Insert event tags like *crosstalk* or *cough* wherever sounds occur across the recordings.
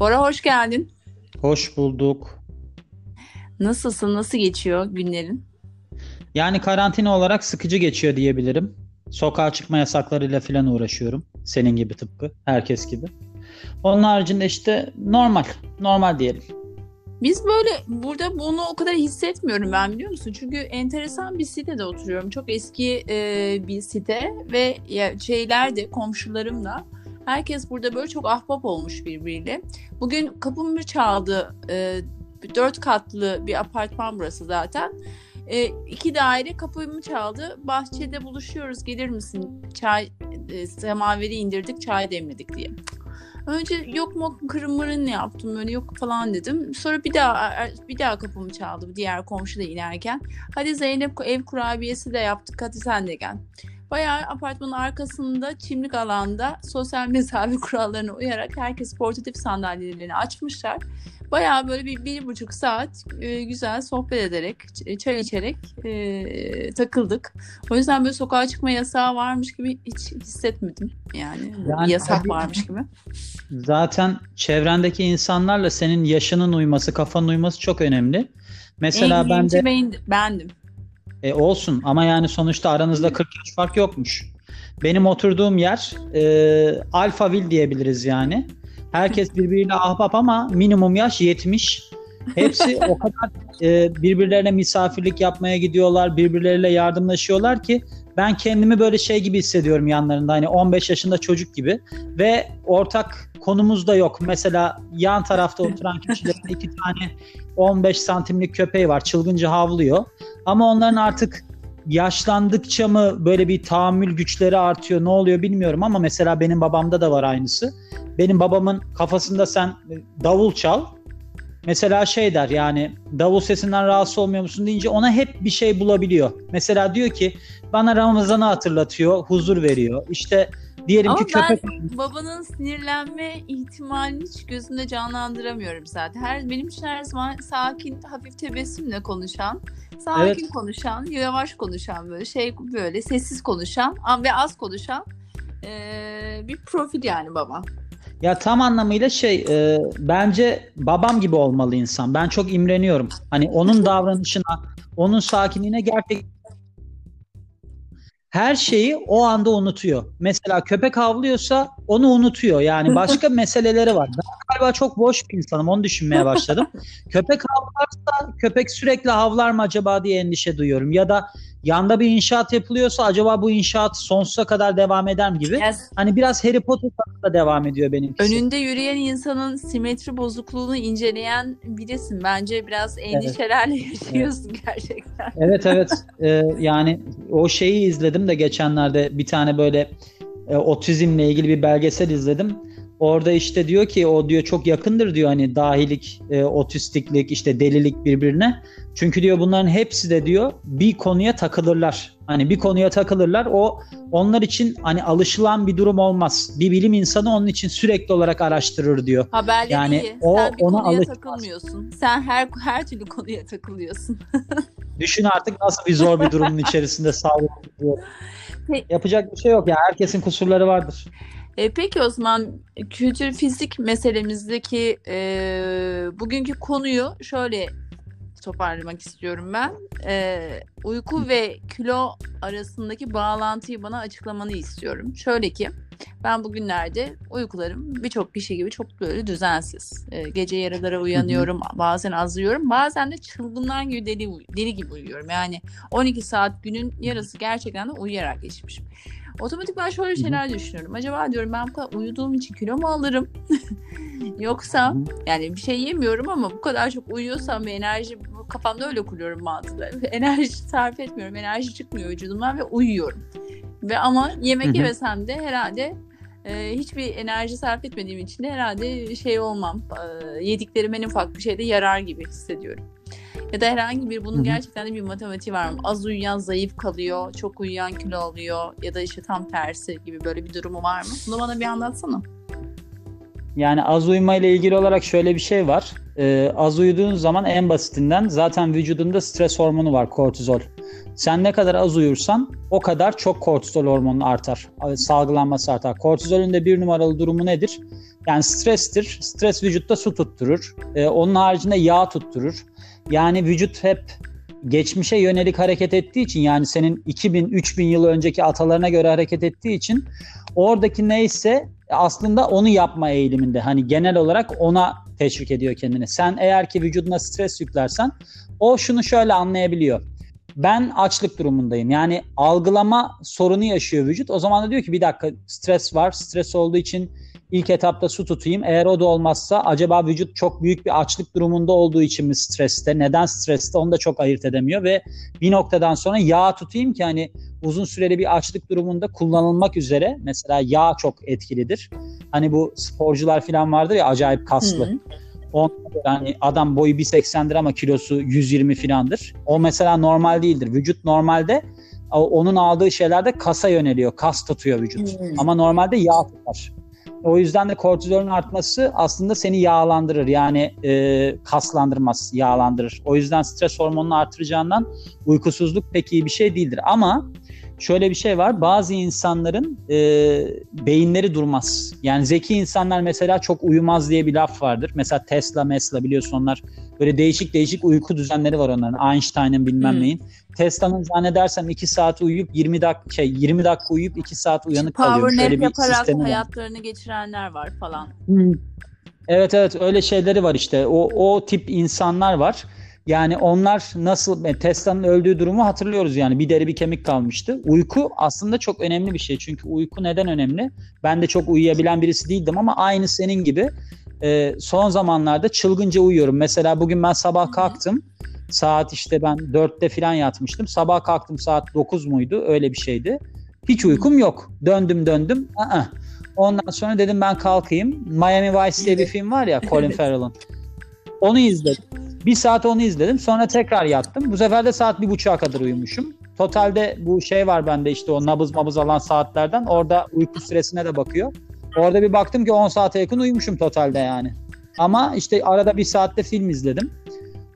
Bora hoş geldin. Hoş bulduk. Nasılsın? Nasıl geçiyor günlerin? Yani karantina olarak sıkıcı geçiyor diyebilirim. Sokağa çıkma yasaklarıyla falan uğraşıyorum. Senin gibi tıpkı. Herkes gibi. Onun haricinde işte normal. Normal diyelim. Biz böyle burada bunu o kadar hissetmiyorum ben biliyor musun? Çünkü enteresan bir sitede oturuyorum. Çok eski e, bir site ve ya, şeyler de komşularım da herkes burada böyle çok ahbap olmuş birbiriyle. Bugün kapımı çaldı. E, dört katlı bir apartman burası zaten. E, iki daire kapımı çaldı. Bahçede buluşuyoruz gelir misin? Çay e, semaveri indirdik çay demledik diye. Önce yok mu kırmırın ne yaptım böyle yok falan dedim. Sonra bir daha bir daha kapımı çaldı diğer komşu da inerken. Hadi Zeynep ev kurabiyesi de yaptık hadi sen de gel. Bayağı apartmanın arkasında çimlik alanda sosyal mesafe *laughs* kurallarına uyarak herkes portatif sandalyelerini açmışlar. Bayağı böyle bir, bir buçuk saat e, güzel sohbet ederek, çay içerek e, takıldık. O yüzden böyle sokağa çıkma yasağı varmış gibi hiç hissetmedim. Yani, yani yasak tabii, varmış gibi. Zaten çevrendeki insanlarla senin yaşının uyması, kafanın uyması çok önemli. Mesela en ben de... bendim. E, olsun ama yani sonuçta aranızda 40 yaş fark yokmuş. Benim oturduğum yer e, Alphaville diyebiliriz yani. Herkes birbiriyle ahbap ama minimum yaş 70. Hepsi *laughs* o kadar e, birbirlerine misafirlik yapmaya gidiyorlar, birbirleriyle yardımlaşıyorlar ki ben kendimi böyle şey gibi hissediyorum yanlarında. Hani 15 yaşında çocuk gibi ve ortak konumuz da yok. Mesela yan tarafta oturan kişilerin iki tane 15 santimlik köpeği var. Çılgınca havlıyor. Ama onların artık yaşlandıkça mı böyle bir tahammül güçleri artıyor ne oluyor bilmiyorum ama mesela benim babamda da var aynısı. Benim babamın kafasında sen davul çal mesela şey der yani davul sesinden rahatsız olmuyor musun deyince ona hep bir şey bulabiliyor. Mesela diyor ki bana Ramazan'ı hatırlatıyor, huzur veriyor. İşte diyelim Ama ki köpek... ben babanın sinirlenme ihtimalini hiç gözümde canlandıramıyorum zaten. Her benim için her zaman sakin, hafif tebessümle konuşan, sakin evet. konuşan, yavaş konuşan böyle şey böyle sessiz konuşan ve az konuşan ee, bir profil yani baba. Ya tam anlamıyla şey e, bence babam gibi olmalı insan. Ben çok imreniyorum. Hani onun davranışına, onun sakinliğine gerçekten her şeyi o anda unutuyor. Mesela köpek havlıyorsa onu unutuyor. Yani başka *laughs* meseleleri var. Ben galiba çok boş bir insanım. Onu düşünmeye başladım. *laughs* köpek havlarsa köpek sürekli havlar mı acaba diye endişe duyuyorum. Ya da yanda bir inşaat yapılıyorsa acaba bu inşaat sonsuza kadar devam eder mi gibi. Yes. Hani biraz Harry Potter da devam ediyor benim. Önünde yürüyen insanın simetri bozukluğunu inceleyen birisin. Bence biraz endişelerle evet. yaşıyorsun evet. gerçekten. Evet evet. *laughs* ee, yani o şeyi izledim de geçenlerde bir tane böyle e, otizmle ilgili bir belgesel izledim. Orada işte diyor ki o diyor çok yakındır diyor hani dahilik, e, otistiklik, işte delilik birbirine. Çünkü diyor bunların hepsi de diyor bir konuya takılırlar. Hani bir konuya takılırlar. O onlar için hani alışılan bir durum olmaz. Bir bilim insanı onun için sürekli olarak araştırır diyor. Haberleri yani iyi. O Sen bir ona konuya alışmaz. takılmıyorsun. Sen her her türlü konuya takılıyorsun. *laughs* Düşün artık nasıl bir zor bir durumun içerisinde *laughs* sağlıklı. Yapacak bir şey yok ya. Herkesin kusurları vardır. E, peki o zaman kültür fizik meselemizdeki e, bugünkü konuyu şöyle toparlamak istiyorum ben. E, uyku ve kilo arasındaki bağlantıyı bana açıklamanı istiyorum. Şöyle ki ben bugünlerde uykularım birçok kişi gibi çok böyle düzensiz. E, gece yarılara uyanıyorum, bazen azlıyorum, bazen de çılgınlar gibi deli, deli gibi uyuyorum. Yani 12 saat günün yarısı gerçekten de uyuyarak geçmişim. Otomatik ben şöyle şeyler Hı-hı. düşünüyorum. Acaba diyorum ben bu kadar uyuduğum için kilo mu alırım? *laughs* Yoksa yani bir şey yemiyorum ama bu kadar çok uyuyorsam ve enerji kafamda öyle kuruyorum mantıklı. *laughs* Enerji sarf etmiyorum. Enerji çıkmıyor vücudumdan ve uyuyorum. Ve ama yemek Hı-hı. yemesem de herhalde e, hiçbir enerji sarf etmediğim için de herhalde şey olmam. E, yediklerim en ufak bir şeyde yarar gibi hissediyorum. Ya da herhangi bir bunun gerçekten de bir matematiği var mı? Az uyuyan zayıf kalıyor, çok uyuyan kilo alıyor ya da işte tam tersi gibi böyle bir durumu var mı? Bunu bana bir anlatsana. Yani az uyuma ile ilgili olarak şöyle bir şey var. Ee, az uyuduğun zaman en basitinden zaten vücudunda stres hormonu var kortizol. Sen ne kadar az uyursan o kadar çok kortizol hormonu artar. Salgılanması artar. Kortizolün de bir numaralı durumu nedir? Yani strestir. Stres vücutta su tutturur. E, onun haricinde yağ tutturur. Yani vücut hep geçmişe yönelik hareket ettiği için yani senin 2000-3000 yıl önceki atalarına göre hareket ettiği için oradaki neyse aslında onu yapma eğiliminde. Hani genel olarak ona teşvik ediyor kendini. Sen eğer ki vücuduna stres yüklersen o şunu şöyle anlayabiliyor. Ben açlık durumundayım. Yani algılama sorunu yaşıyor vücut. O zaman da diyor ki bir dakika stres var. Stres olduğu için ilk etapta su tutayım. Eğer o da olmazsa acaba vücut çok büyük bir açlık durumunda olduğu için mi streste? Neden streste? Onu da çok ayırt edemiyor ve bir noktadan sonra yağ tutayım ki hani uzun süreli bir açlık durumunda kullanılmak üzere mesela yağ çok etkilidir. Hani bu sporcular falan vardır ya acayip kaslı. Hı. Onlar hani adam boyu 1.80'dir ama kilosu 120 filandır. O mesela normal değildir. Vücut normalde onun aldığı şeylerde kasa yöneliyor. Kas tutuyor vücut. Hmm. Ama normalde yağ tutar. O yüzden de kortizolün artması aslında seni yağlandırır. Yani e, kaslandırmaz, yağlandırır. O yüzden stres hormonunu artıracağından uykusuzluk pek iyi bir şey değildir. Ama şöyle bir şey var. Bazı insanların e, beyinleri durmaz. Yani zeki insanlar mesela çok uyumaz diye bir laf vardır. Mesela Tesla, Mesla biliyorsun onlar böyle değişik değişik uyku düzenleri var onların. Einstein'ın bilmem hmm. neyin. Tesla'nın zannedersem 2 saat uyuyup 20 dakika şey 20 dakika uyuyup 2 saat uyanık kalıyor. Power nap yaparak hayatlarını var. geçirenler var falan. Hmm. Evet evet öyle şeyleri var işte. O o tip insanlar var. Yani onlar nasıl Tesla'nın öldüğü durumu hatırlıyoruz yani bir deri bir kemik kalmıştı. Uyku aslında çok önemli bir şey. Çünkü uyku neden önemli? Ben de çok uyuyabilen birisi değildim ama aynı senin gibi e, son zamanlarda çılgınca uyuyorum. Mesela bugün ben sabah kalktım. Saat işte ben 4'te falan yatmıştım. Sabah kalktım saat 9 muydu? Öyle bir şeydi. Hiç uykum yok. Döndüm döndüm. Aa. Ondan sonra dedim ben kalkayım. Miami Vice diye bir film var ya *laughs* Colin Farrell'ın. Onu izledim. Bir saat onu izledim. Sonra tekrar yattım. Bu sefer de saat bir buçuğa kadar uyumuşum. Totalde bu şey var bende işte o nabız mabız alan saatlerden. Orada uyku süresine de bakıyor. Orada bir baktım ki 10 saate yakın uyumuşum totalde yani. Ama işte arada bir saatte film izledim.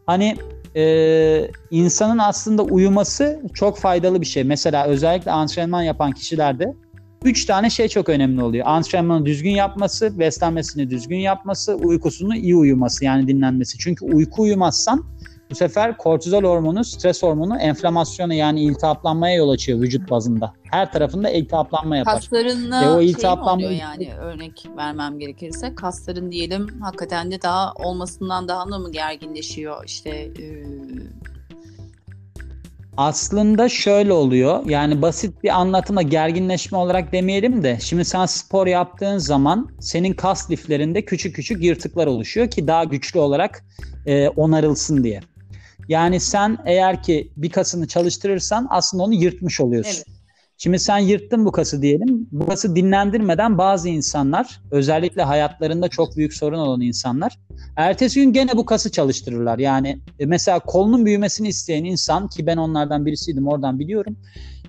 Hani e, insanın aslında uyuması çok faydalı bir şey. Mesela özellikle antrenman yapan kişilerde Üç tane şey çok önemli oluyor. Antrenmanı düzgün yapması, beslenmesini düzgün yapması, uykusunu iyi uyuması yani dinlenmesi. Çünkü uyku uyumazsan bu sefer kortizol hormonu, stres hormonu enflamasyona yani iltihaplanmaya yol açıyor vücut bazında. Her tarafında iltihaplanma yapar. Kaslarınla Ve o iltihaplanma... şey oluyor yani örnek vermem gerekirse kasların diyelim hakikaten de daha olmasından daha mı gerginleşiyor işte e aslında şöyle oluyor. Yani basit bir anlatıma gerginleşme olarak demeyelim de şimdi sen spor yaptığın zaman senin kas liflerinde küçük küçük yırtıklar oluşuyor ki daha güçlü olarak e, onarılsın diye. Yani sen eğer ki bir kasını çalıştırırsan aslında onu yırtmış oluyorsun. Evet. Şimdi sen yırttın bu kası diyelim. Bu kası dinlendirmeden bazı insanlar özellikle hayatlarında çok büyük sorun olan insanlar ertesi gün gene bu kası çalıştırırlar. Yani e, mesela kolunun büyümesini isteyen insan ki ben onlardan birisiydim oradan biliyorum.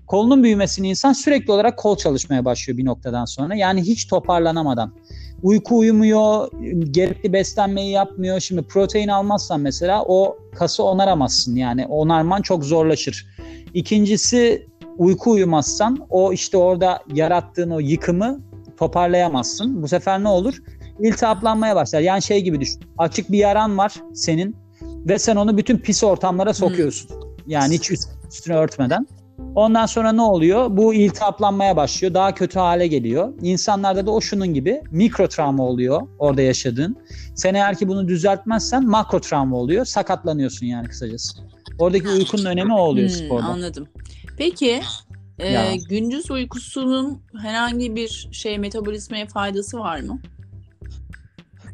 Kolunun büyümesini insan sürekli olarak kol çalışmaya başlıyor bir noktadan sonra. Yani hiç toparlanamadan. Uyku uyumuyor, gerekli beslenmeyi yapmıyor. Şimdi protein almazsan mesela o kası onaramazsın. Yani onarman çok zorlaşır. İkincisi uyku uyumazsan o işte orada yarattığın o yıkımı toparlayamazsın. Bu sefer ne olur? İltihaplanmaya başlar. Yani şey gibi düşün. Açık bir yaran var senin ve sen onu bütün pis ortamlara sokuyorsun. Hmm. Yani hiç üstüne örtmeden. Ondan sonra ne oluyor? Bu iltihaplanmaya başlıyor. Daha kötü hale geliyor. İnsanlarda da o şunun gibi mikro travma oluyor orada yaşadığın. Sen eğer ki bunu düzeltmezsen makro travma oluyor. Sakatlanıyorsun yani kısacası. Oradaki uykunun önemi o oluyor hmm, sporda. Anladım. Peki e, gündüz uykusunun herhangi bir şey metabolizmaya faydası var mı?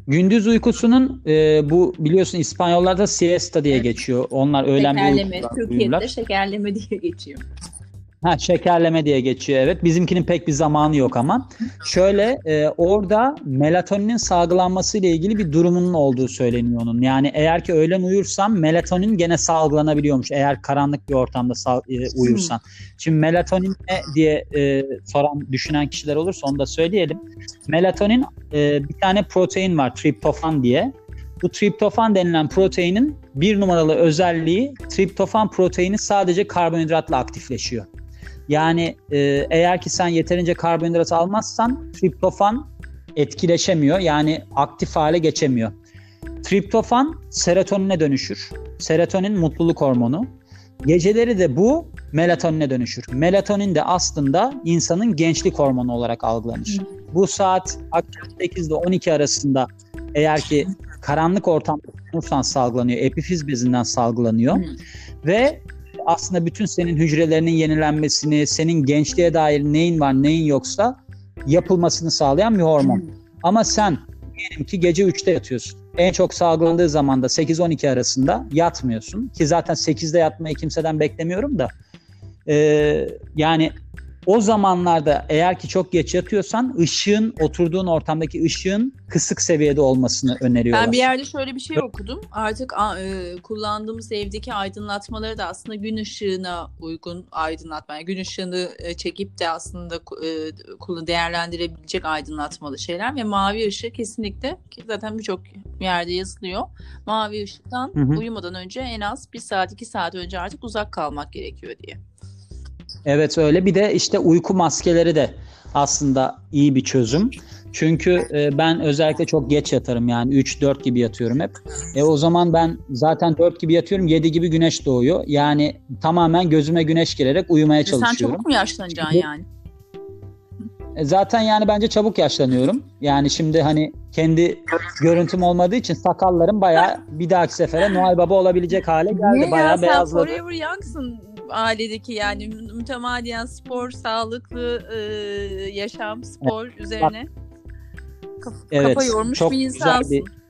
Gündüz uykusunun e, bu biliyorsun İspanyollarda siesta diye geçiyor. Onlar öğlen bir uykular Türkiye'de şekerleme diye geçiyor. Ha şekerleme diye geçiyor evet. Bizimkinin pek bir zamanı yok ama. Şöyle e, orada melatoninin salgılanması ile ilgili bir durumunun olduğu söyleniyor onun. Yani eğer ki öğlen uyursan melatonin gene salgılanabiliyormuş. Eğer karanlık bir ortamda sal, e, uyursan. Şimdi melatonin ne diye e, soran düşünen kişiler olursa onu da söyleyelim. Melatonin e, bir tane protein var triptofan diye. Bu triptofan denilen proteinin bir numaralı özelliği triptofan proteini sadece karbonhidratla aktifleşiyor. Yani e, eğer ki sen yeterince karbonhidrat almazsan triptofan etkileşemiyor. Yani aktif hale geçemiyor. Triptofan serotonine dönüşür. Serotonin mutluluk hormonu. Geceleri de bu melatonine dönüşür. Melatonin de aslında insanın gençlik hormonu olarak algılanır. Bu saat akşam 8 ile 12 arasında eğer ki karanlık ortamda salgılanıyor. Epifiz bezinden salgılanıyor. Hı. Ve aslında bütün senin hücrelerinin yenilenmesini, senin gençliğe dair neyin var neyin yoksa yapılmasını sağlayan bir hormon. Ama sen diyelim ki gece 3'te yatıyorsun. En çok salgılandığı zaman da 8-12 arasında yatmıyorsun. Ki zaten 8'de yatmayı kimseden beklemiyorum da. Ee, yani o zamanlarda eğer ki çok geç yatıyorsan ışığın oturduğun ortamdaki ışığın kısık seviyede olmasını öneriyorlar. Ben bir yerde şöyle bir şey okudum. Artık e, kullandığımız evdeki aydınlatmaları da aslında gün ışığına uygun aydınlatma. Yani gün ışığını e, çekip de aslında e, değerlendirebilecek aydınlatmalı şeyler ve mavi ışığı kesinlikle ki zaten birçok yerde yazılıyor. Mavi ışıktan Hı hı. uyumadan önce en az bir saat iki saat önce artık uzak kalmak gerekiyor diye. Evet öyle. Bir de işte uyku maskeleri de aslında iyi bir çözüm. Çünkü e, ben özellikle çok geç yatarım yani 3-4 gibi yatıyorum hep. E o zaman ben zaten 4 gibi yatıyorum 7 gibi güneş doğuyor. Yani tamamen gözüme güneş girerek uyumaya Sen çalışıyorum. çabuk mu yaşlanacaksın yani? E, Zaten yani bence çabuk yaşlanıyorum. Yani şimdi hani kendi görüntüm olmadığı için sakallarım bayağı bir dahaki sefere Noel Baba olabilecek hale geldi. Ya bayağı sen beyazladı. forever young'sın ailedeki yani mü- mütemadiyen spor, sağlıklı e, yaşam, spor üzerine kaf- Evet, kafa yormuş çok bir güzel insansın. bir-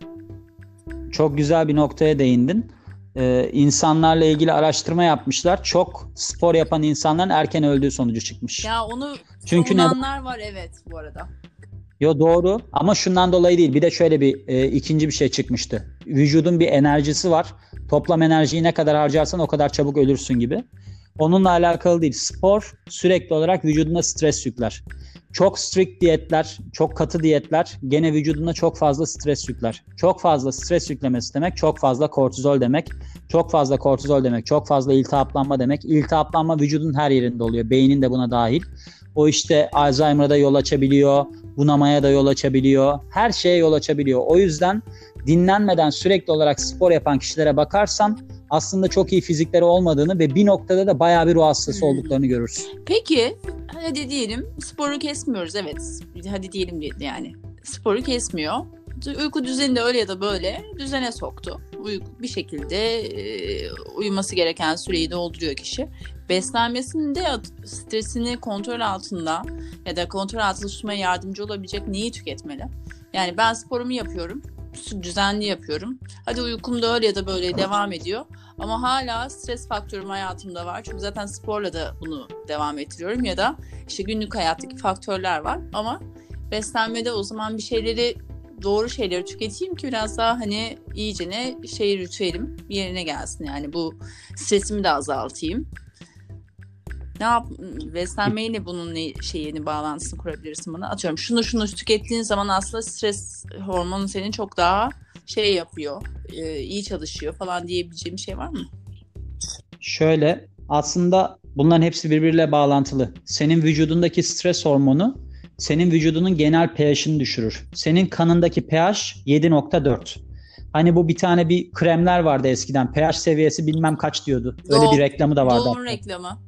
Çok güzel bir noktaya değindin. Ee, insanlarla ilgili araştırma yapmışlar. Çok spor yapan insanların erken öldüğü sonucu çıkmış. Ya onu Çünkü savunanlar var evet bu arada. Yo doğru ama şundan dolayı değil. Bir de şöyle bir e, ikinci bir şey çıkmıştı. Vücudun bir enerjisi var. Toplam enerjiyi ne kadar harcarsan o kadar çabuk ölürsün gibi. Onunla alakalı değil. Spor sürekli olarak vücuduna stres yükler. Çok strict diyetler, çok katı diyetler gene vücuduna çok fazla stres yükler. Çok fazla stres yüklemesi demek çok fazla kortizol demek. Çok fazla kortizol demek çok fazla iltihaplanma demek. İltihaplanma vücudun her yerinde oluyor. Beynin de buna dahil. O işte Alzheimer'a da yol açabiliyor, bunamaya da yol açabiliyor. Her şeye yol açabiliyor. O yüzden dinlenmeden sürekli olarak spor yapan kişilere bakarsan aslında çok iyi fizikleri olmadığını ve bir noktada da bayağı bir ruh hastası Hmm. olduklarını görürsün. Peki hadi diyelim sporu kesmiyoruz evet hadi diyelim yani sporu kesmiyor. Uyku düzeni de öyle ya da böyle düzene soktu. Uyku bir şekilde e, uyuması gereken süreyi dolduruyor kişi. Beslenmesinde stresini kontrol altında ya da kontrol altında tutmaya yardımcı olabilecek neyi tüketmeli? Yani ben sporumu yapıyorum, düzenli yapıyorum. Hadi uykum da öyle ya da böyle devam ediyor. Ama hala stres faktörüm hayatımda var. Çünkü zaten sporla da bunu devam ettiriyorum ya da işte günlük hayattaki faktörler var. Ama beslenmede o zaman bir şeyleri doğru şeyleri tüketeyim ki biraz daha hani iyicene şey ritüelim yerine gelsin. Yani bu stresimi de azaltayım. Ne yap beslenmeyle bunun ne şeyini bağlantısını kurabilirsin bana. Atıyorum şunu şunu tükettiğin zaman aslında stres hormonu senin çok daha şey yapıyor, e, iyi çalışıyor falan diyebileceğim bir şey var mı? Şöyle aslında bunların hepsi birbiriyle bağlantılı. Senin vücudundaki stres hormonu senin vücudunun genel pH'ini düşürür. Senin kanındaki pH 7.4. Hani bu bir tane bir kremler vardı eskiden. pH seviyesi bilmem kaç diyordu. Öyle Doğum- bir reklamı da vardı. Hatta. reklamı.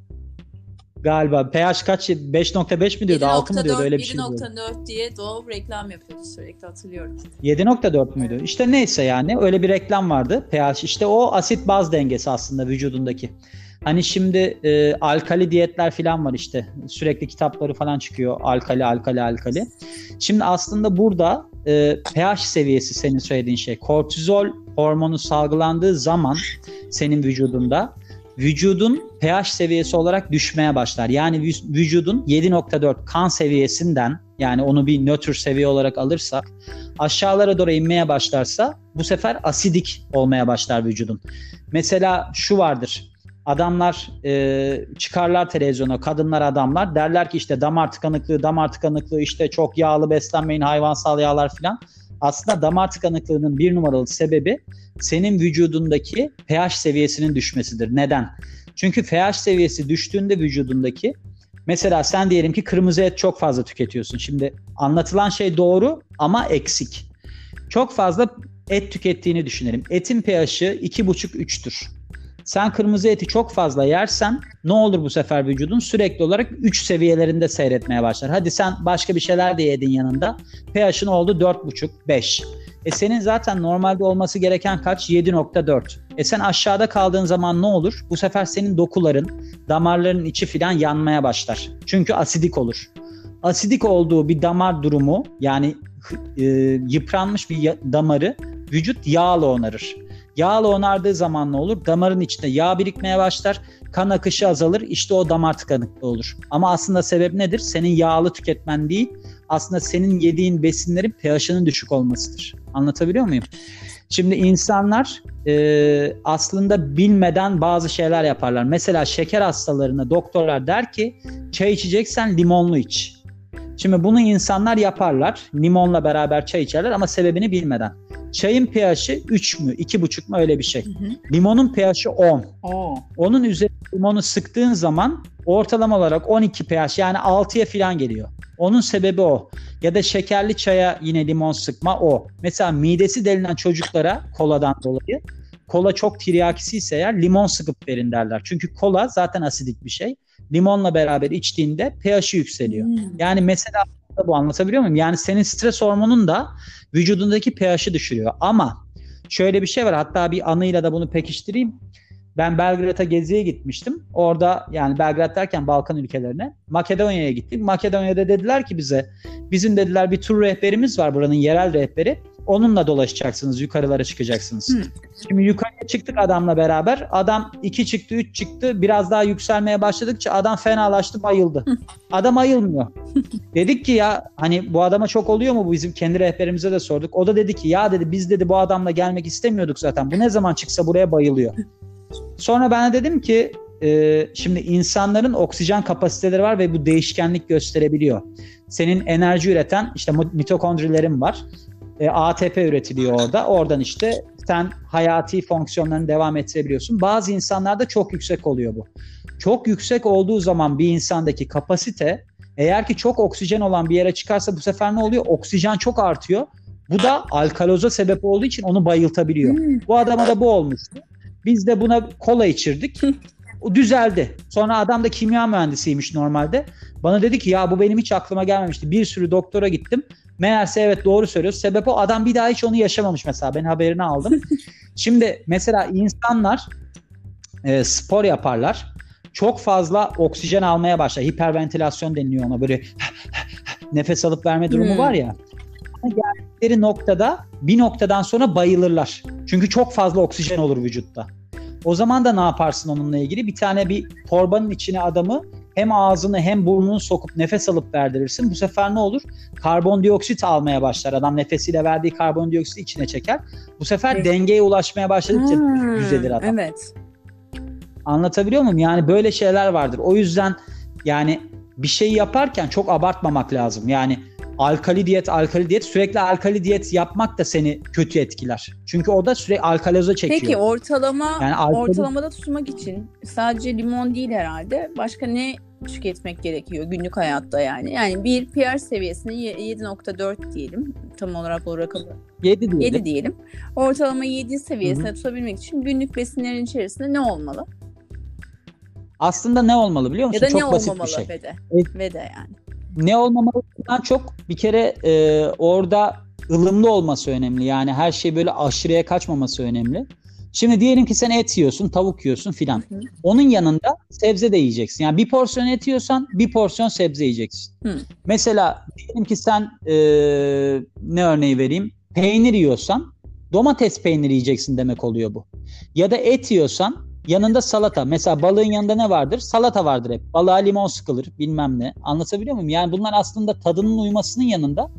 Galiba pH kaç? 5.5 mi diyordu? 6 mı diyordu? Öyle bir şey diyordu. 7.4 diye Doğum reklam yapıyordu sürekli hatırlıyorum. 7.4 müydü? İşte neyse yani öyle bir reklam vardı. pH işte o asit baz dengesi aslında vücudundaki. Hani şimdi e, alkali diyetler falan var işte. Sürekli kitapları falan çıkıyor. Alkali, alkali, alkali. Şimdi aslında burada e, pH seviyesi senin söylediğin şey. Kortizol hormonu salgılandığı zaman senin vücudunda vücudun pH seviyesi olarak düşmeye başlar. Yani vü- vücudun 7.4 kan seviyesinden yani onu bir nötr seviye olarak alırsak aşağılara doğru inmeye başlarsa bu sefer asidik olmaya başlar vücudun. Mesela şu vardır. Adamlar e, çıkarlar televizyona kadınlar adamlar derler ki işte damar tıkanıklığı damar tıkanıklığı işte çok yağlı beslenmeyin hayvansal yağlar filan. Aslında damar tıkanıklığının bir numaralı sebebi senin vücudundaki pH seviyesinin düşmesidir. Neden? Çünkü pH seviyesi düştüğünde vücudundaki Mesela sen diyelim ki kırmızı et çok fazla tüketiyorsun. Şimdi anlatılan şey doğru ama eksik. Çok fazla et tükettiğini düşünelim. Etin pH'i 2,5-3'tür. Sen kırmızı eti çok fazla yersen ne olur bu sefer vücudun? Sürekli olarak 3 seviyelerinde seyretmeye başlar. Hadi sen başka bir şeyler de yedin yanında. pH'in oldu 4,5-5. E senin zaten normalde olması gereken kaç? 7.4. E sen aşağıda kaldığın zaman ne olur? Bu sefer senin dokuların, damarların içi filan yanmaya başlar. Çünkü asidik olur. Asidik olduğu bir damar durumu yani e, yıpranmış bir damarı vücut yağla onarır. Yağla onardığı zaman ne olur? Damarın içinde yağ birikmeye başlar. Kan akışı azalır. İşte o damar tıkanıklığı olur. Ama aslında sebep nedir? Senin yağlı tüketmen değil. Aslında senin yediğin besinlerin pH'ının düşük olmasıdır. Anlatabiliyor muyum? Şimdi insanlar e, aslında bilmeden bazı şeyler yaparlar. Mesela şeker hastalarına doktorlar der ki çay içeceksen limonlu iç. Şimdi bunu insanlar yaparlar. Limonla beraber çay içerler ama sebebini bilmeden. Çayın pH'i 3 mü 2,5 mu öyle bir şey. Hı hı. Limonun pH'i 10. Oo. Onun üzerine limonu sıktığın zaman ortalama olarak 12 pH yani 6'ya falan geliyor. Onun sebebi o. Ya da şekerli çaya yine limon sıkma o. Mesela midesi delinen çocuklara koladan dolayı kola çok tiryakisi ise eğer limon sıkıp verin derler. Çünkü kola zaten asidik bir şey. Limonla beraber içtiğinde pH'i yükseliyor. Hmm. Yani mesela bu anlatabiliyor muyum? Yani senin stres hormonun da vücudundaki pH'i düşürüyor. Ama şöyle bir şey var. Hatta bir anıyla da bunu pekiştireyim. Ben Belgrad'a geziye gitmiştim. Orada yani Belgrad derken Balkan ülkelerine Makedonya'ya gittik. Makedonya'da dediler ki bize bizim dediler bir tur rehberimiz var buranın yerel rehberi. Onunla dolaşacaksınız, yukarılara çıkacaksınız. Hmm. Şimdi yukarıya çıktık adamla beraber. Adam 2 çıktı, 3 çıktı. Biraz daha yükselmeye başladıkça adam fenalaştı, bayıldı. Adam ayılmıyor. Dedik ki ya hani bu adama çok oluyor mu bu bizim kendi rehberimize de sorduk. O da dedi ki ya dedi biz dedi bu adamla gelmek istemiyorduk zaten. Bu ne zaman çıksa buraya bayılıyor. Sonra ben de dedim ki e, şimdi insanların oksijen kapasiteleri var ve bu değişkenlik gösterebiliyor. Senin enerji üreten işte mitokondrilerin var. E, ATP üretiliyor orada. Oradan işte sen hayati fonksiyonlarını devam ettirebiliyorsun. Bazı insanlarda çok yüksek oluyor bu. Çok yüksek olduğu zaman bir insandaki kapasite eğer ki çok oksijen olan bir yere çıkarsa bu sefer ne oluyor? Oksijen çok artıyor. Bu da alkaloza sebep olduğu için onu bayıltabiliyor. Hmm. Bu adama da bu olmuştu. Biz de buna kola içirdik. O düzeldi. Sonra adam da kimya mühendisiymiş normalde. Bana dedi ki ya bu benim hiç aklıma gelmemişti. Bir sürü doktora gittim. Meğerse evet doğru söylüyorsun. Sebep o adam bir daha hiç onu yaşamamış mesela. Ben haberini aldım. *laughs* Şimdi mesela insanlar e, spor yaparlar. Çok fazla oksijen almaya başlar. Hiperventilasyon deniliyor ona. Böyle *laughs* nefes alıp verme durumu hmm. var ya. Geldikleri noktada bir noktadan sonra bayılırlar. Çünkü çok fazla oksijen olur vücutta. O zaman da ne yaparsın onunla ilgili? Bir tane bir torbanın içine adamı hem ağzını hem burnunu sokup nefes alıp verdirirsin. Bu sefer ne olur? Karbondioksit almaya başlar. Adam nefesiyle verdiği karbondioksiti içine çeker. Bu sefer evet. dengeye ulaşmaya başladıkça hmm, düzelir adam. Evet. Anlatabiliyor muyum? Yani böyle şeyler vardır. O yüzden yani bir şey yaparken çok abartmamak lazım. Yani alkali diyet, alkali diyet sürekli alkali diyet yapmak da seni kötü etkiler. Çünkü o da sürekli alkaloza çekiyor. Peki ortalama yani alkali... ortalamada tutmak için sadece limon değil herhalde. Başka ne tüketmek gerekiyor günlük hayatta yani? Yani bir pH seviyesini 7.4 diyelim. Tam olarak o rakamı 7 diyelim. 7 diyelim. Ortalama 7 seviyesine Hı-hı. tutabilmek için günlük besinlerin içerisinde ne olmalı? Aslında ne olmalı biliyor musun? Ya da Çok ne basit olmamalı bir şey. ve de, ve de yani ne olmamalından çok bir kere e, orada ılımlı olması önemli. Yani her şey böyle aşırıya kaçmaması önemli. Şimdi diyelim ki sen et yiyorsun, tavuk yiyorsun filan. Onun yanında sebze de yiyeceksin. Yani bir porsiyon et yiyorsan bir porsiyon sebze yiyeceksin. Hı. Mesela diyelim ki sen e, ne örneği vereyim? Peynir yiyorsan domates peyniri yiyeceksin demek oluyor bu. Ya da et yiyorsan Yanında salata. Mesela balığın yanında ne vardır? Salata vardır hep. Balığa limon sıkılır bilmem ne. Anlatabiliyor muyum? Yani bunlar aslında tadının uymasının yanında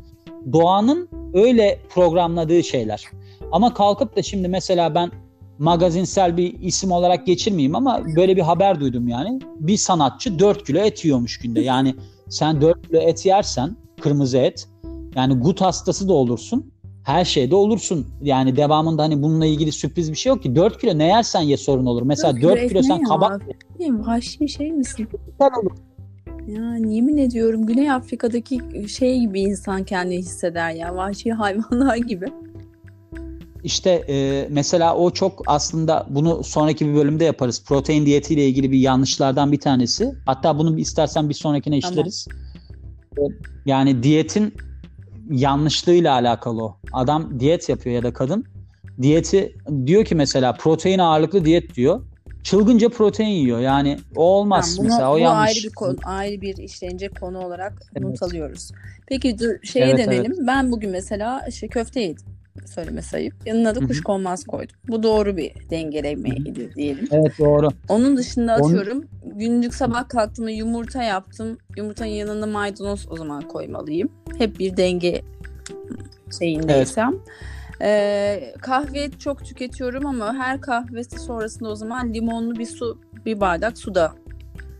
doğanın öyle programladığı şeyler. Ama kalkıp da şimdi mesela ben magazinsel bir isim olarak geçirmeyeyim ama böyle bir haber duydum yani. Bir sanatçı 4 kilo et yiyormuş günde. Yani sen 4 kilo et yersen kırmızı et yani gut hastası da olursun her şeyde olursun. Yani devamında hani bununla ilgili sürpriz bir şey yok ki. 4 kilo ne yersen ye sorun olur. Mesela 4, 4 kilo sen kabak ye. Vahşi bir şey misin? Olur. Yani yemin ediyorum Güney Afrika'daki şey gibi insan kendini hisseder ya. Vahşi hayvanlar gibi. İşte e, mesela o çok aslında bunu sonraki bir bölümde yaparız. Protein diyetiyle ilgili bir yanlışlardan bir tanesi. Hatta bunu istersen bir sonrakine Tamam. işleriz. E, Yani diyetin yanlışlığıyla alakalı o. Adam diyet yapıyor ya da kadın. Diyeti diyor ki mesela protein ağırlıklı diyet diyor. Çılgınca protein yiyor. Yani o olmaz Tamam, bunu, mesela. O bu yanlış. ayrı bir konu, ayrı bir işlenecek konu olarak Evet. not alıyoruz. Peki dur şeye Evet, dönelim. Ben bugün mesela işte köfte yedim. Söyleme sayıp. Yanına da kuşkonmaz koydum. Bu doğru bir dengelemeydi diyelim. Evet doğru. Onun dışında Onun- atıyorum günlük sabah kalktığımda yumurta yaptım. Yumurtanın yanında maydanoz o zaman koymalıyım. Hep bir denge şeyindeysem. Ee, kahve çok tüketiyorum ama her kahvesi sonrasında o zaman limonlu bir su, bir bardak su da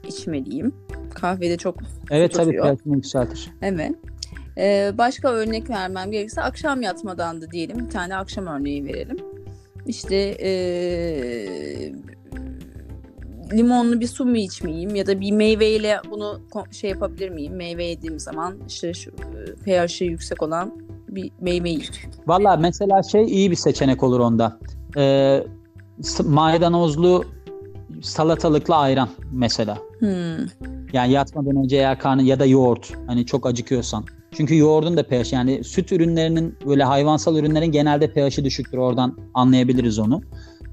içmeliyim. Kahvede çok Evet tabii pH'ini yükseltir. Evet. Ee, başka örnek vermem gerekirse akşam yatmadan da diyelim bir tane akşam örneği verelim. İşte ee, limonlu bir su mu içmeyeyim ya da bir meyveyle bunu şey yapabilir miyim? Meyve yediğim zaman işte şu e, pH'i yüksek olan bir meyve yiyeyim. Valla mesela şey iyi bir seçenek olur onda. Ee, maydanozlu salatalıklı ayran mesela. Hmm. Yani yatmadan önce eğer karnın ya da yoğurt hani çok acıkıyorsan. Çünkü yoğurdun da pH yani süt ürünlerinin böyle hayvansal ürünlerin genelde pH'i düşüktür. Oradan anlayabiliriz onu.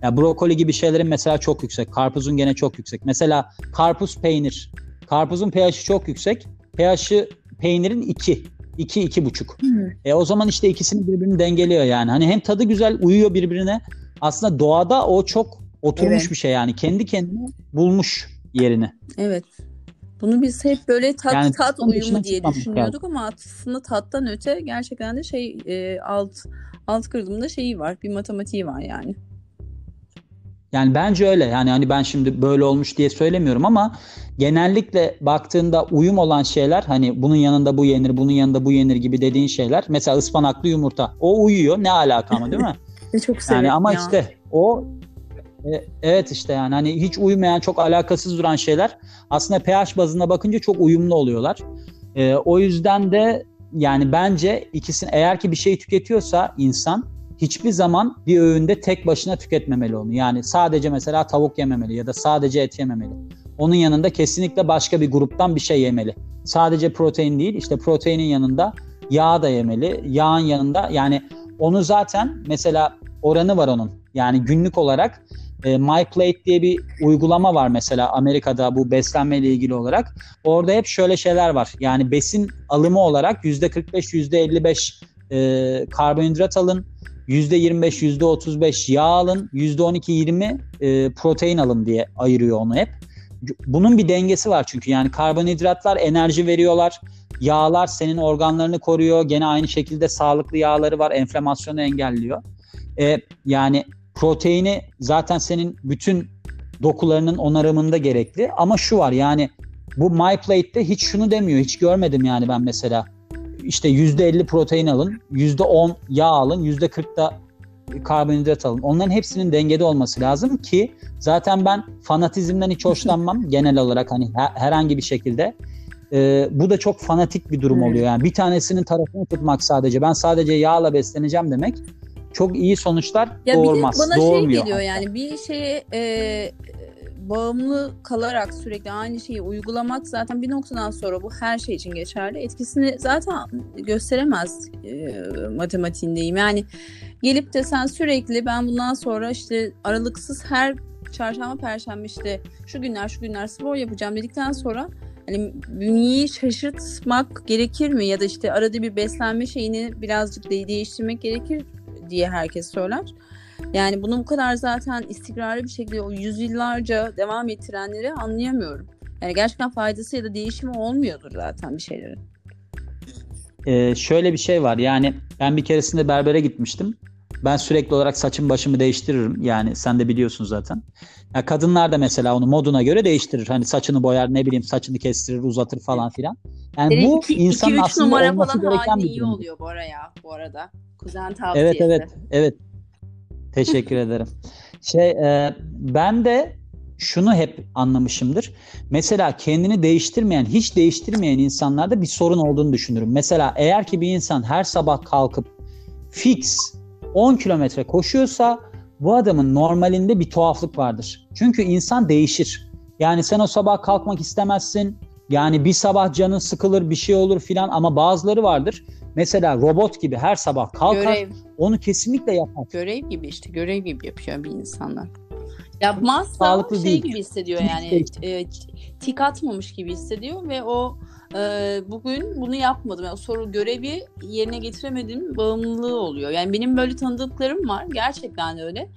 Ya brokoli gibi şeylerin mesela çok yüksek. Karpuzun gene çok yüksek. Mesela karpuz peynir. Karpuzun pH'i çok yüksek. pH'i peynirin 2. 2 iki buçuk. Hmm. E o zaman işte ikisini birbirini dengeliyor yani. Hani hem tadı güzel uyuyor birbirine. Aslında doğada o çok oturmuş Evet. bir şey yani. Kendi kendine bulmuş yerini. Evet. Bunu biz hep böyle tat Yani tat uyumu diye düşünüyorduk ama aslında tattan öte gerçekten de şey e, alt alt kırılımda şeyi var. Bir matematiği var yani. Yani bence öyle. Yani hani ben şimdi böyle olmuş diye söylemiyorum ama genellikle baktığında uyum olan şeyler hani bunun yanında bu yenir, bunun yanında bu yenir gibi dediğin şeyler. Mesela ıspanaklı yumurta. O uyuyor. Ne alaka ama değil mi? *laughs* Çok Yani ama ya. işte o e, evet işte yani hani hiç uymayan çok alakasız duran şeyler aslında pH bazına bakınca çok uyumlu oluyorlar. E, o yüzden de yani bence ikisini eğer ki bir şey tüketiyorsa insan hiçbir zaman bir öğünde tek başına tüketmemeli onu. Yani sadece mesela tavuk yememeli ya da sadece et yememeli. Onun yanında kesinlikle başka bir gruptan bir şey yemeli. Sadece protein değil işte proteinin yanında yağ da yemeli. Yağın yanında yani onu zaten mesela oranı var onun. Yani günlük olarak e, MyPlate diye bir uygulama var mesela Amerika'da bu beslenmeyle ilgili olarak. Orada hep şöyle şeyler var. Yani besin alımı olarak %45, %55 e, karbonhidrat alın, %25, %35 yağ alın, %12-20 e, protein alın diye ayırıyor onu hep. Bunun bir dengesi var çünkü yani karbonhidratlar enerji veriyorlar. Yağlar senin organlarını koruyor. Gene aynı şekilde sağlıklı yağları var. Enflamasyonu engelliyor. E, yani proteini zaten senin bütün dokularının onarımında gerekli. Ama şu var yani bu MyPlate'de hiç şunu demiyor. Hiç görmedim yani ben mesela. İşte %50 protein alın, %10 yağ alın, %40 da karbonhidrat alın. Onların hepsinin dengede olması lazım ki zaten ben fanatizmden hiç hoşlanmam *laughs* genel olarak hani her- herhangi bir şekilde. Ee, bu da çok fanatik bir durum Hmm. oluyor. Yani bir tanesinin tarafını tutmak sadece. Ben sadece yağla besleneceğim demek çok iyi sonuçlar Ya doğurmaz. bana Doğurmuyor şey geliyor hatta. yani bir şeye e, bağımlı kalarak sürekli aynı şeyi uygulamak zaten bir noktadan sonra bu her şey için geçerli. Etkisini zaten gösteremez e, matematiğindeyim. Yani gelip de sen sürekli ben bundan sonra işte aralıksız her çarşamba perşembe işte şu günler şu günler spor yapacağım dedikten sonra hani bünyeyi şaşırtmak gerekir mi ya da işte arada bir beslenme şeyini birazcık de değiştirmek gerekir diye herkes söyler. Yani bunu bu kadar zaten istikrarlı bir şekilde o yüzyıllarca devam ettirenleri anlayamıyorum. Yani gerçekten faydası ya da değişimi olmuyordur zaten bir şeylerin. Ee, şöyle bir şey var yani ben bir keresinde berbere gitmiştim. Ben sürekli olarak saçım başımı değiştiririm. Yani sen de biliyorsun zaten. Ya kadınlar da mesela onu moduna göre değiştirir. Hani saçını boyar ne bileyim saçını kestirir uzatır falan filan. Yani Senin bu iki, insanın iki, aslında numara olması falan gereken bir iyi durum. oluyor bu ara ya bu arada. Kuzen tavsiyesi. Evet evet evet. Teşekkür *laughs* ederim. Şey e, ben de şunu hep anlamışımdır. Mesela kendini değiştirmeyen, hiç değiştirmeyen insanlarda bir sorun olduğunu düşünürüm. Mesela eğer ki bir insan her sabah kalkıp fix 10 kilometre koşuyorsa bu adamın normalinde bir tuhaflık vardır. Çünkü insan değişir. Yani sen o sabah kalkmak istemezsin. Yani bir sabah canın sıkılır bir şey olur filan ama bazıları vardır. Mesela robot gibi her sabah kalkar Görev, onu kesinlikle yapar. görev gibi işte görev gibi yapıyor bir insanlar. Yapmazsa Sağlıklı şey değil. gibi hissediyor yani e, tik atmamış gibi hissediyor ve o e, bugün bunu yapmadım. Yani o soru görevi yerine getiremedim bağımlılığı oluyor. Yani benim böyle tanıdıklarım var gerçekten öyle.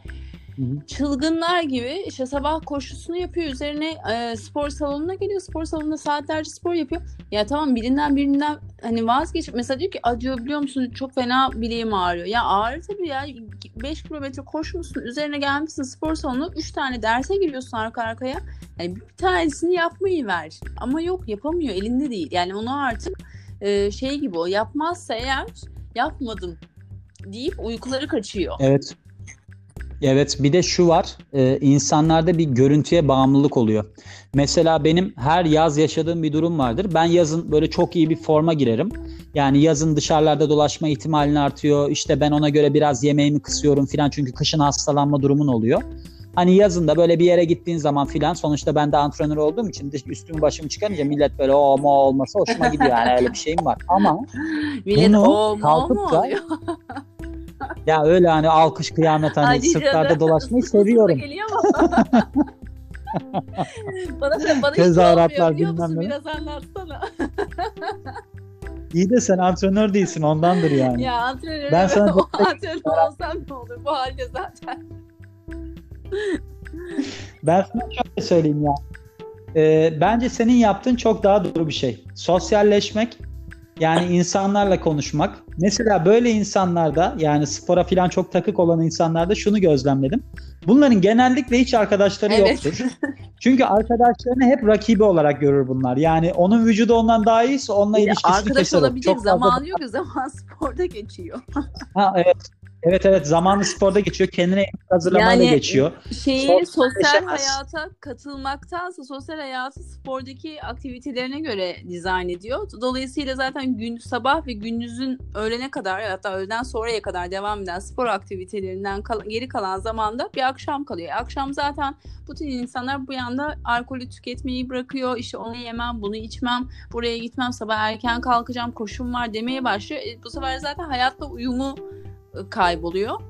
Hı çılgınlar gibi işte sabah koşusunu yapıyor üzerine e, spor salonuna geliyor spor salonunda saatlerce spor yapıyor. Ya tamam birinden birinden hani vazgeç mesela diyor ki acıyor biliyor musun çok fena bileğim ağrıyor. Ya ağrı tabii ya 5 kilometre koşmuşsun üzerine gelmişsin spor salonuna 3 tane derse giriyorsun arka arkaya. Yani bir tanesini yapmayı ver ama yok yapamıyor elinde değil. Yani onu artık e, şey gibi o yapmazsa eğer yapmadım deyip uykuları kaçıyor. Evet. Evet bir de şu var e, insanlarda bir görüntüye bağımlılık oluyor. Mesela benim her yaz yaşadığım bir durum vardır. Ben yazın böyle çok iyi bir forma girerim. Yani yazın dışarılarda dolaşma ihtimalin artıyor. İşte ben ona göre biraz yemeğimi kısıyorum filan çünkü kışın hastalanma durumun oluyor. Hani yazın da böyle bir yere gittiğin zaman filan sonuçta ben de antrenör olduğum için üstümü başımı çıkarınca millet böyle o mo olması hoşuma gidiyor yani öyle bir şeyim var. Ama *laughs* Millet o mu kalkıp mu da-? *laughs* ya öyle hani alkış kıyamet hani Hadi sırtlarda dolaşmayı seviyorum. Geliyor mu? *laughs* bana bana Tezahüratlar, bilmem ne. Biraz anlatsana. *laughs* İyi de sen antrenör değilsin ondandır yani. ya antrenör, Ben sana o antrenör olsam ne olur bu halde zaten. *laughs* Ben sana şöyle söyleyeyim ya. Ee, bence senin yaptığın çok daha doğru bir şey. Sosyalleşmek, yani *laughs* insanlarla konuşmak. Mesela böyle insanlarda yani spora falan çok takık olan insanlarda şunu gözlemledim. Bunların genellikle hiç arkadaşları Evet. yoktur. Çünkü arkadaşlarını hep rakibi olarak görür bunlar. Yani onun vücudu ondan daha iyiyse onunla ilişkisini Arkadaş keser o. olabilecek Çok fazla- zamanı yok zaman *laughs* sporda geçiyor. Ha, evet. Evet evet zamanı sporda geçiyor. Kendine hazırlamayla Yani- geçiyor. Şeyi Sosyalleşemez. sosyal hayata katılmaktansa sosyal hayatı spordaki aktivitelerine göre dizayn ediyor. Dolayısıyla zaten gün sabah ve gündüzün öğlene kadar hatta öğleden sonraya kadar devam eden spor aktivitelerinden kal- geri kalan zamanda bir akşam kalıyor. Akşam zaten bütün insanlar bu yanda alkolü tüketmeyi bırakıyor. İşte onu yemem, bunu içmem, buraya gitmem, sabah erken kalkacağım, koşum var demeye başlıyor. E, bu sefer zaten hayatla uyumu e, kayboluyor.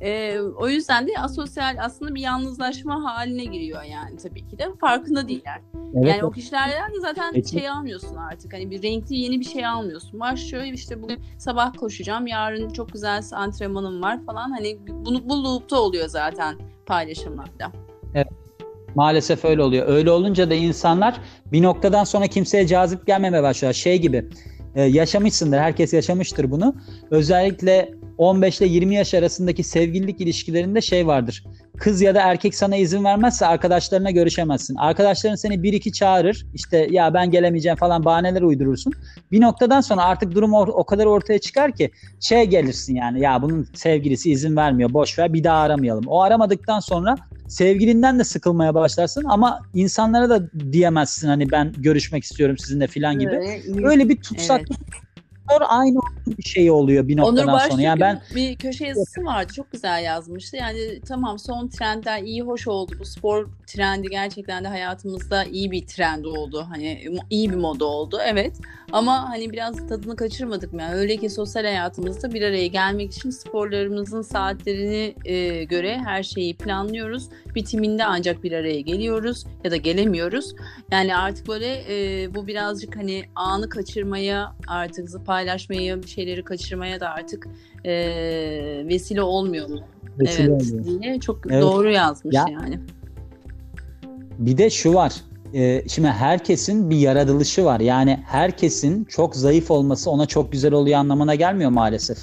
Ee, o yüzden de asosyal aslında bir yalnızlaşma haline giriyor yani tabii ki de farkında değiller. Evet, yani o kişilerden de zaten Peki. şey almıyorsun artık hani bir renkli yeni bir şey almıyorsun. Başlıyor işte bugün sabah koşacağım yarın çok güzel antrenmanım var falan hani bunu bu loop'ta oluyor zaten paylaşımlarda. Maalesef öyle oluyor. Öyle olunca da insanlar bir noktadan sonra kimseye cazip gelmemeye başlıyor. Şey gibi e, yaşamışsındır. Herkes yaşamıştır bunu. Özellikle 15 ile 20 yaş arasındaki sevgililik ilişkilerinde şey vardır. Kız ya da erkek sana izin vermezse arkadaşlarına görüşemezsin. Arkadaşların seni bir iki çağırır. İşte ya ben gelemeyeceğim falan bahaneler uydurursun. Bir noktadan sonra artık durum or- o kadar ortaya çıkar ki şey gelirsin yani ya bunun sevgilisi izin vermiyor boş ver bir daha aramayalım. O aramadıktan sonra sevgilinden de sıkılmaya başlarsın ama insanlara da diyemezsin hani ben görüşmek istiyorum sizinle filan gibi. Öyle, bir tutsaklık Sonra aynı bir şey oluyor bir Onur noktadan Başlık'ın sonra. Yani ben bir köşe yazısı vardı. Çok güzel yazmıştı. Yani tamam son trendler iyi hoş oldu. Bu spor trendi gerçekten de hayatımızda iyi bir trend oldu. Hani iyi bir moda oldu. Evet. Ama hani biraz tadını kaçırmadık mı? Yani öyle ki sosyal hayatımızda bir araya gelmek için sporlarımızın saatlerini e, göre her şeyi planlıyoruz. Bitiminde ancak bir araya geliyoruz ya da gelemiyoruz. Yani artık böyle e, bu birazcık hani anı kaçırmaya artık paylaşmayı bir şeyleri kaçırmaya da artık e, vesile olmuyor mu? vesile evet oluyor. diye çok Evet. doğru yazmış Ya- yani. Bir de şu var. Şimdi herkesin bir yaratılışı var. Yani herkesin çok zayıf olması ona çok güzel oluyor anlamına gelmiyor maalesef.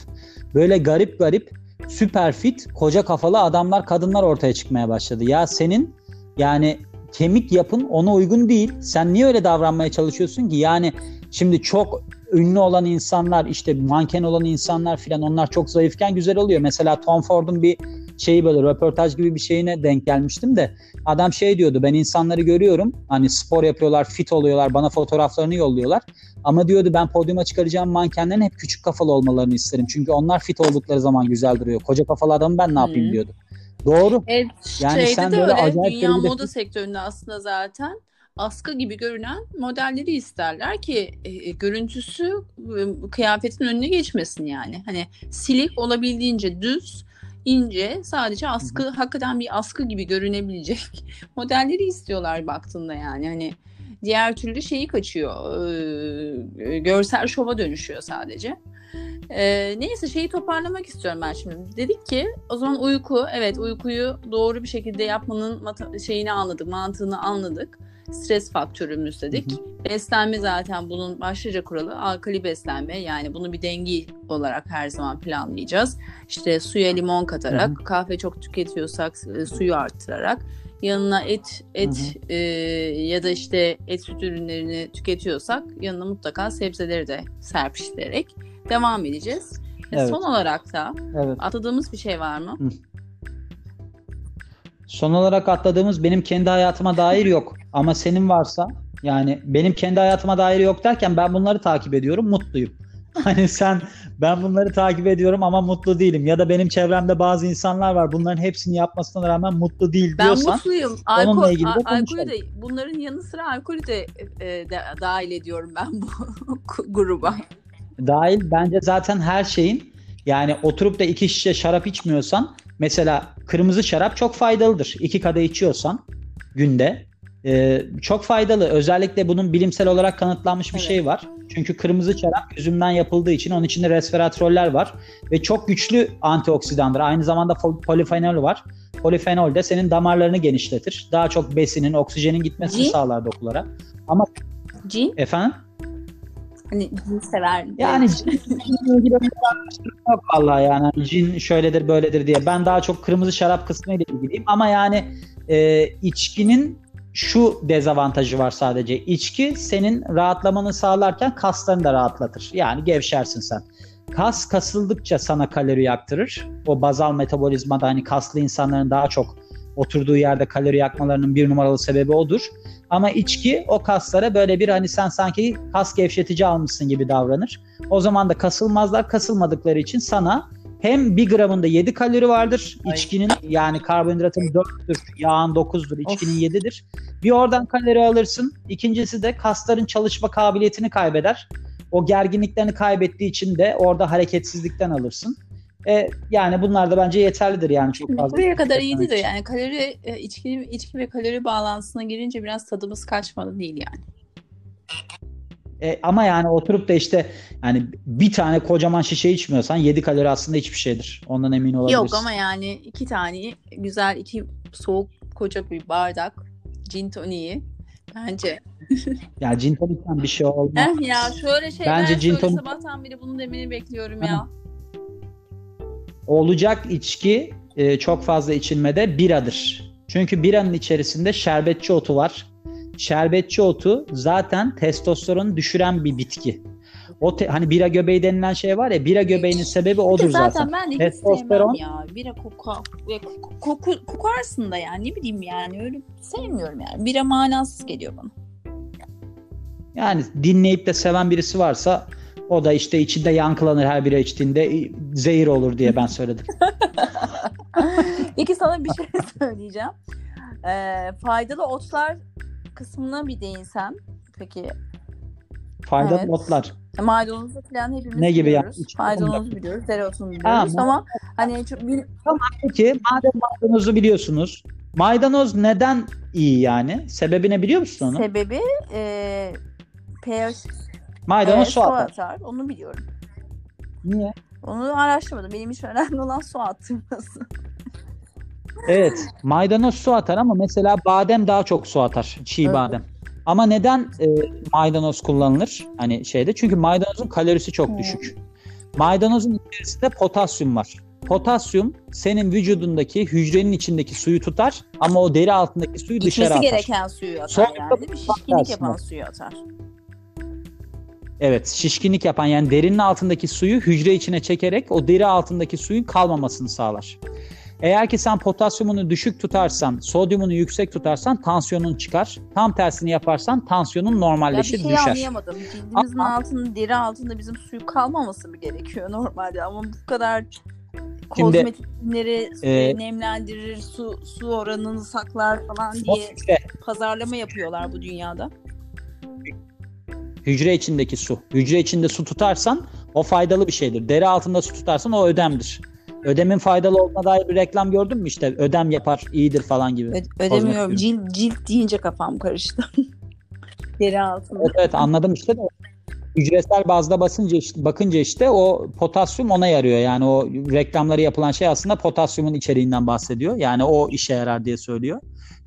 Böyle garip garip süper fit koca kafalı adamlar kadınlar ortaya çıkmaya başladı. Ya senin yani kemik yapın ona uygun değil. Sen niye öyle davranmaya çalışıyorsun ki? Yani şimdi çok ünlü olan insanlar işte manken olan insanlar filan onlar çok zayıfken güzel oluyor. Mesela Tom Ford'un bir şeyi böyle röportaj gibi bir şeyine denk gelmiştim de adam şey diyordu ben insanları görüyorum hani spor yapıyorlar fit oluyorlar bana fotoğraflarını yolluyorlar ama diyordu ben podyuma çıkaracağım mankenlerin hep küçük kafalı olmalarını isterim çünkü onlar fit oldukları zaman güzel duruyor koca kafalı adamı ben ne yapayım Hı. diyordu. Doğru. Evet, Yani sen de böyle öyle acayip dünya moda sektöründe aslında zaten askı gibi görünen modelleri isterler ki e, görüntüsü e, kıyafetin önüne geçmesin yani. Hani silik olabildiğince düz, ince, sadece askı hakikaten bir askı gibi görünebilecek *laughs* modelleri istiyorlar baktığında yani. Hani diğer türlü şeyi kaçıyor. e, görsel şova dönüşüyor sadece. Ee, neyse şeyi toparlamak istiyorum ben şimdi. Dedik ki o zaman uyku, evet uykuyu doğru bir şekilde yapmanın şeyini anladık, mantığını anladık. Stres faktörümüz dedik. Beslenme zaten bunun başlıca kuralı alkali beslenme. Yani bunu bir denge olarak her zaman planlayacağız. İşte suya limon katarak, Hı kahve çok tüketiyorsak e, suyu arttırarak, yanına et et Hı e, ya da işte et süt ürünlerini tüketiyorsak yanına mutlaka sebzeleri de serpiştirerek devam edeceğiz. Ve Evet. Son olarak da Evet. atladığımız bir şey var mı? Son olarak atladığımız benim kendi hayatıma dair yok. Ama senin varsa yani benim kendi hayatıma dair yok derken ben bunları takip ediyorum mutluyum. *laughs* Hani sen ben bunları takip ediyorum ama mutlu değilim. Ya da benim çevremde bazı insanlar var bunların hepsini yapmasına rağmen mutlu değil Ben diyorsan. mutluyum. onunla Alkol, ilgili de alkolü de bunların yanı sıra alkolü de, e, de dahil ediyorum ben bu *laughs* gruba. Dahil bence zaten her şeyin yani oturup da iki şişe şarap içmiyorsan mesela kırmızı şarap çok faydalıdır. İki kadeh içiyorsan günde e, çok faydalı. Özellikle bunun bilimsel olarak kanıtlanmış bir Evet. şey var. Çünkü kırmızı şarap üzümden yapıldığı için onun içinde resveratroller var ve çok güçlü antioksidandır. Aynı zamanda polifenol var. Polifenol de senin damarlarını genişletir. Daha çok besinin, oksijenin gitmesini Cin? sağlar dokulara. Cin, Efendim? hani cin sever. Yani araştırma *laughs* yok vallahi yani Hani cin şöyledir böyledir diye. Ben daha çok kırmızı şarap kısmıyla ilgiliyim ama yani e, içkinin şu dezavantajı var sadece. İçki senin rahatlamanı sağlarken kaslarını da rahatlatır. Yani gevşersin sen. Kas kasıldıkça sana kalori yaktırır. O bazal metabolizmada hani kaslı insanların daha çok oturduğu yerde kalori yakmalarının bir numaralı sebebi odur. Ama içki o kaslara böyle bir hani sen sanki kas gevşetici almışsın gibi davranır. O zaman da kasılmazlar. Kasılmadıkları için sana hem bir gramında 7 kalori vardır. İçkinin yani karbonhidratın 4'tür, yağın 9'dur, içkinin Of. 7'dir. Bir oradan kalori alırsın. İkincisi de kasların çalışma kabiliyetini kaybeder. O gerginliklerini kaybettiği için de orada hareketsizlikten alırsın. E, yani bunlar da bence yeterlidir yani çok fazla. Buraya kadar iyiydi de yani kalori e, içki içki ve kalori bağlantısına girince biraz tadımız kaçmadı değil yani. E, ama yani oturup da işte yani bir tane kocaman şişe içmiyorsan 7 kalori aslında hiçbir şeydir. Ondan emin olabilirsin. Yok ama yani iki tane güzel iki soğuk koca bir bardak gin toniği bence. *laughs* Ya gin tonic'ten bir şey olmaz. Eh ya şöyle şeyler Bence gin tonic- sabahtan beri bunu demeni bekliyorum ya. Olacak içki e, çok fazla içilmede biradır. Çünkü biranın içerisinde şerbetçi otu var. Şerbetçi otu zaten testosteronu düşüren bir bitki. O te- hani bira göbeği denilen şey var ya bira göbeğinin sebebi odur zaten, zaten. ben hiç Testosteron- sevmem ya. Bira koku, ya koku, kokarsın da yani ne bileyim yani öyle sevmiyorum yani. Bira manasız geliyor bana. Yani dinleyip de seven birisi varsa o da işte içinde yankılanır her bira içtiğinde e, zehir olur diye ben söyledim. *laughs* *laughs* Peki sana bir şey *laughs* söyleyeceğim. Ee, faydalı otlar kısmına bir değinsem. Peki Faydalı Evet. otlar. maydanozu falan hepimiz Ne gibi biliyoruz. yani? Maydanozu biliyoruz, dereotunu biliyoruz Ha, ama hani çok bil- Peki madem maydanozu biliyorsunuz. Maydanoz neden iyi yani? Sebebini biliyor musun onu? sebebi e, pH Maydanoz e, su atar. atar. Onu biliyorum. Niye? Onu araştırmadım. Benim için önemli olan su attırması. Evet. Maydanoz su atar ama mesela badem daha çok su atar. Çiğ Evet. badem. Ama neden e, maydanoz kullanılır? Hani şeyde çünkü maydanozun kalorisi çok Hmm. düşük. Maydanozun içerisinde potasyum var. Potasyum senin vücudundaki hücrenin içindeki suyu tutar ama o deri altındaki suyu dışarı İçmesi atar. gereken suyu atar Sonra yani değil mi? Şişkinlik yapan suyu atar. Evet, şişkinlik yapan yani derinin altındaki suyu hücre içine çekerek o deri altındaki suyun kalmamasını sağlar. Eğer ki sen potasyumunu düşük tutarsan, sodyumunu yüksek tutarsan tansiyonun çıkar. Tam tersini yaparsan tansiyonun Ya bir normalleşir, şey düşer. anlayamadım. Cildimizin altında, deri altında bizim suyu kalmaması mı gerekiyor normalde? Ama bu kadar Şimdi, kozmetik ürünleri e, nemlendirir, su su oranını saklar falan diye hücre, pazarlama yapıyorlar bu dünyada. hücre içindeki su. Hücre içinde su tutarsan o faydalı bir şeydir. Deri altında su tutarsan o ödemdir. Ödemin faydalı olduğuna dair bir reklam gördün mü işte ödem yapar iyidir falan gibi. Ö- ödemiyorum. Cilt, cilt deyince kafam karıştı. *laughs* deri altında. Evet, evet anladım işte de hücresel bazda basınca işte, bakınca işte o potasyum ona yarıyor. Yani o reklamları yapılan şey aslında potasyumun içeriğinden bahsediyor. Yani o işe yarar diye söylüyor.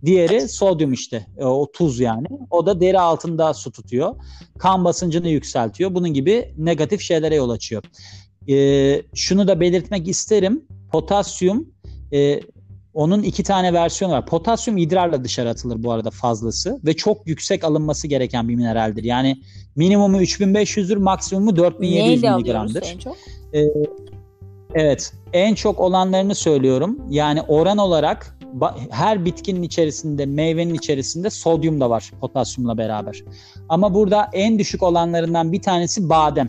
Diğeri sodyum işte. e, O tuz yani. O da deri altında su tutuyor. Kan basıncını yükseltiyor. Bunun gibi negatif şeylere yol açıyor. Ee, şunu da belirtmek isterim. Potasyum e, onun iki tane versiyonu var. Potasyum idrarla dışarı atılır bu arada fazlası ve çok yüksek alınması gereken bir mineraldir. Yani minimumu 3500'dür, maksimumu 4700 Neyle miligramdır. en çok? Ee, evet, en çok olanlarını söylüyorum. Yani oran olarak her bitkinin içerisinde, meyvenin içerisinde sodyum da var potasyumla beraber. Ama burada en düşük olanlarından bir tanesi badem.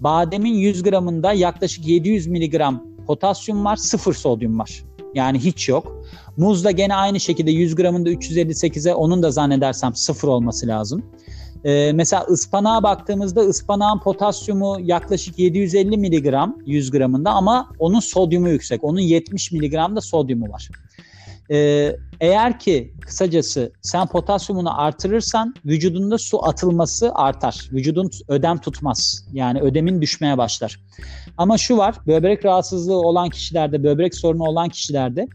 Bademin 100 gramında yaklaşık 700 miligram potasyum var, sıfır sodyum var. Yani hiç yok. Muzda gene aynı şekilde 100 gramında 358'e onun da zannedersem sıfır olması lazım. Ee, mesela ıspanağa baktığımızda ıspanağın potasyumu yaklaşık 750 miligram 100 gramında ama onun sodyumu yüksek. Onun 70 miligramda sodyumu var. Ee, eğer ki kısacası sen potasyumunu artırırsan vücudunda su atılması artar. Vücudun ödem tutmaz. Yani ödemin düşmeye başlar. Ama şu var böbrek rahatsızlığı olan kişilerde, böbrek sorunu olan kişilerde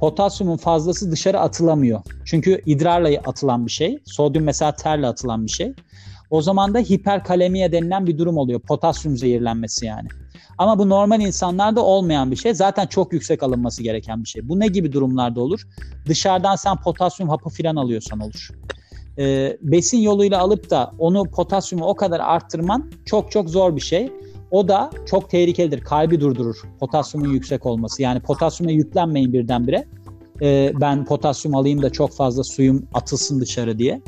potasyumun fazlası dışarı atılamıyor. Çünkü idrarla atılan bir şey. Sodyum mesela terle atılan bir şey. O zaman da hiperkalemiye denilen bir durum oluyor. Potasyum zehirlenmesi yani. Ama bu normal insanlarda olmayan bir şey. Zaten çok yüksek alınması gereken bir şey. Bu ne gibi durumlarda olur? Dışarıdan sen potasyum hapı filan alıyorsan olur. Ee, besin yoluyla alıp da onu potasyumu o kadar arttırman çok çok zor bir şey. O da çok tehlikelidir. Kalbi durdurur potasyumun yüksek olması. Yani potasyuma yüklenmeyin birdenbire. Ee, ben potasyum alayım da çok fazla suyum atılsın dışarı diye.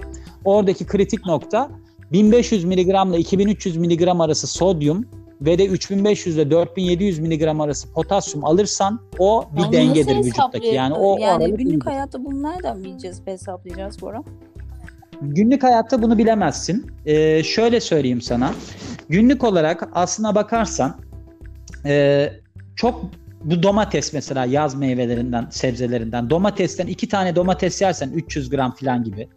Oradaki kritik nokta 1500 mg ile 2300 mg arası sodyum ve de 3500 ile 4700 mg arası potasyum alırsan o bir Onu dengedir vücuttaki. Yani o, o yani aralık günlük hayatta bunu nereden bileceğiz, hesaplayacağız Bora? Günlük hayatta bunu bilemezsin. Ee, şöyle söyleyeyim sana. Günlük olarak aslına bakarsan e, çok bu domates mesela yaz meyvelerinden, sebzelerinden. Domatesten iki tane domates yersen 300 gram falan gibi.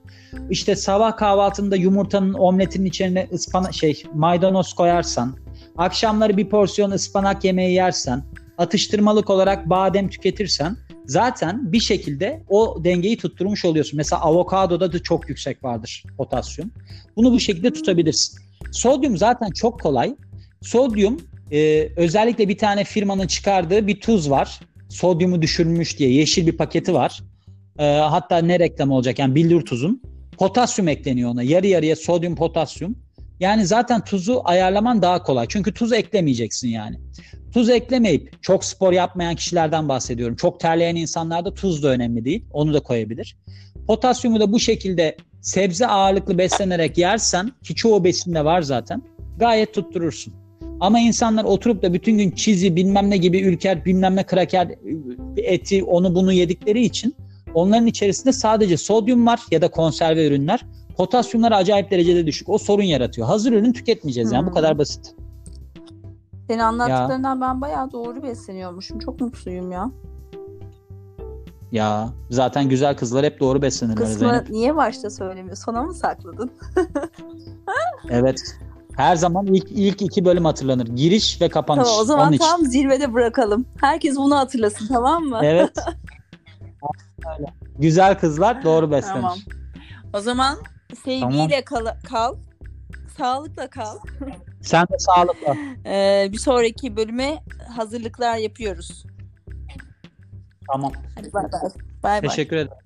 İşte sabah kahvaltında yumurtanın omletinin içine ıspana şey maydanoz koyarsan, akşamları bir porsiyon ıspanak yemeği yersen, atıştırmalık olarak badem tüketirsen zaten bir şekilde o dengeyi tutturmuş oluyorsun. Mesela avokadoda da çok yüksek vardır potasyum. Bunu bu şekilde tutabilirsin. Sodyum zaten çok kolay. Sodyum e, özellikle bir tane firmanın çıkardığı bir tuz var. Sodyumu düşürmüş diye yeşil bir paketi var. E, hatta ne reklam olacak yani billur tuzun. Potasyum ekleniyor ona. Yarı yarıya sodyum potasyum. Yani zaten tuzu ayarlaman daha kolay. Çünkü tuz eklemeyeceksin yani. Tuz eklemeyip çok spor yapmayan kişilerden bahsediyorum. Çok terleyen insanlarda tuz da önemli değil. Onu da koyabilir. Potasyumu da bu şekilde sebze ağırlıklı beslenerek yersen ki çoğu besinde var zaten gayet tutturursun. Ama insanlar oturup da bütün gün çizi bilmem ne gibi ülker bilmem ne kraker eti onu bunu yedikleri için onların içerisinde sadece sodyum var ya da konserve ürünler. Potasyumlar acayip derecede düşük. O sorun yaratıyor. Hazır ürün tüketmeyeceğiz yani bu Hmm. kadar basit. Senin anlattıklarından ben bayağı doğru besleniyormuşum. Çok mutluyum ya. Ya zaten güzel kızlar hep doğru beslenirler Kısmı Zeynep. niye başta söylemiyor? Sona mı sakladın? *laughs* Evet. Her zaman ilk ilk iki bölüm hatırlanır. Giriş ve kapanış. Tamam o zaman Onun için. tam zirvede bırakalım. Herkes bunu hatırlasın tamam mı? Evet. *laughs* Öyle. Güzel kızlar doğru beslenir. Tamam. O zaman sevgiyle kal, kal. Sağlıkla kal. *laughs* Sen de sağlıkla. Ee, bir sonraki bölüme hazırlıklar yapıyoruz. Tamam. Hadi. Bay bay. Teşekkür ederim.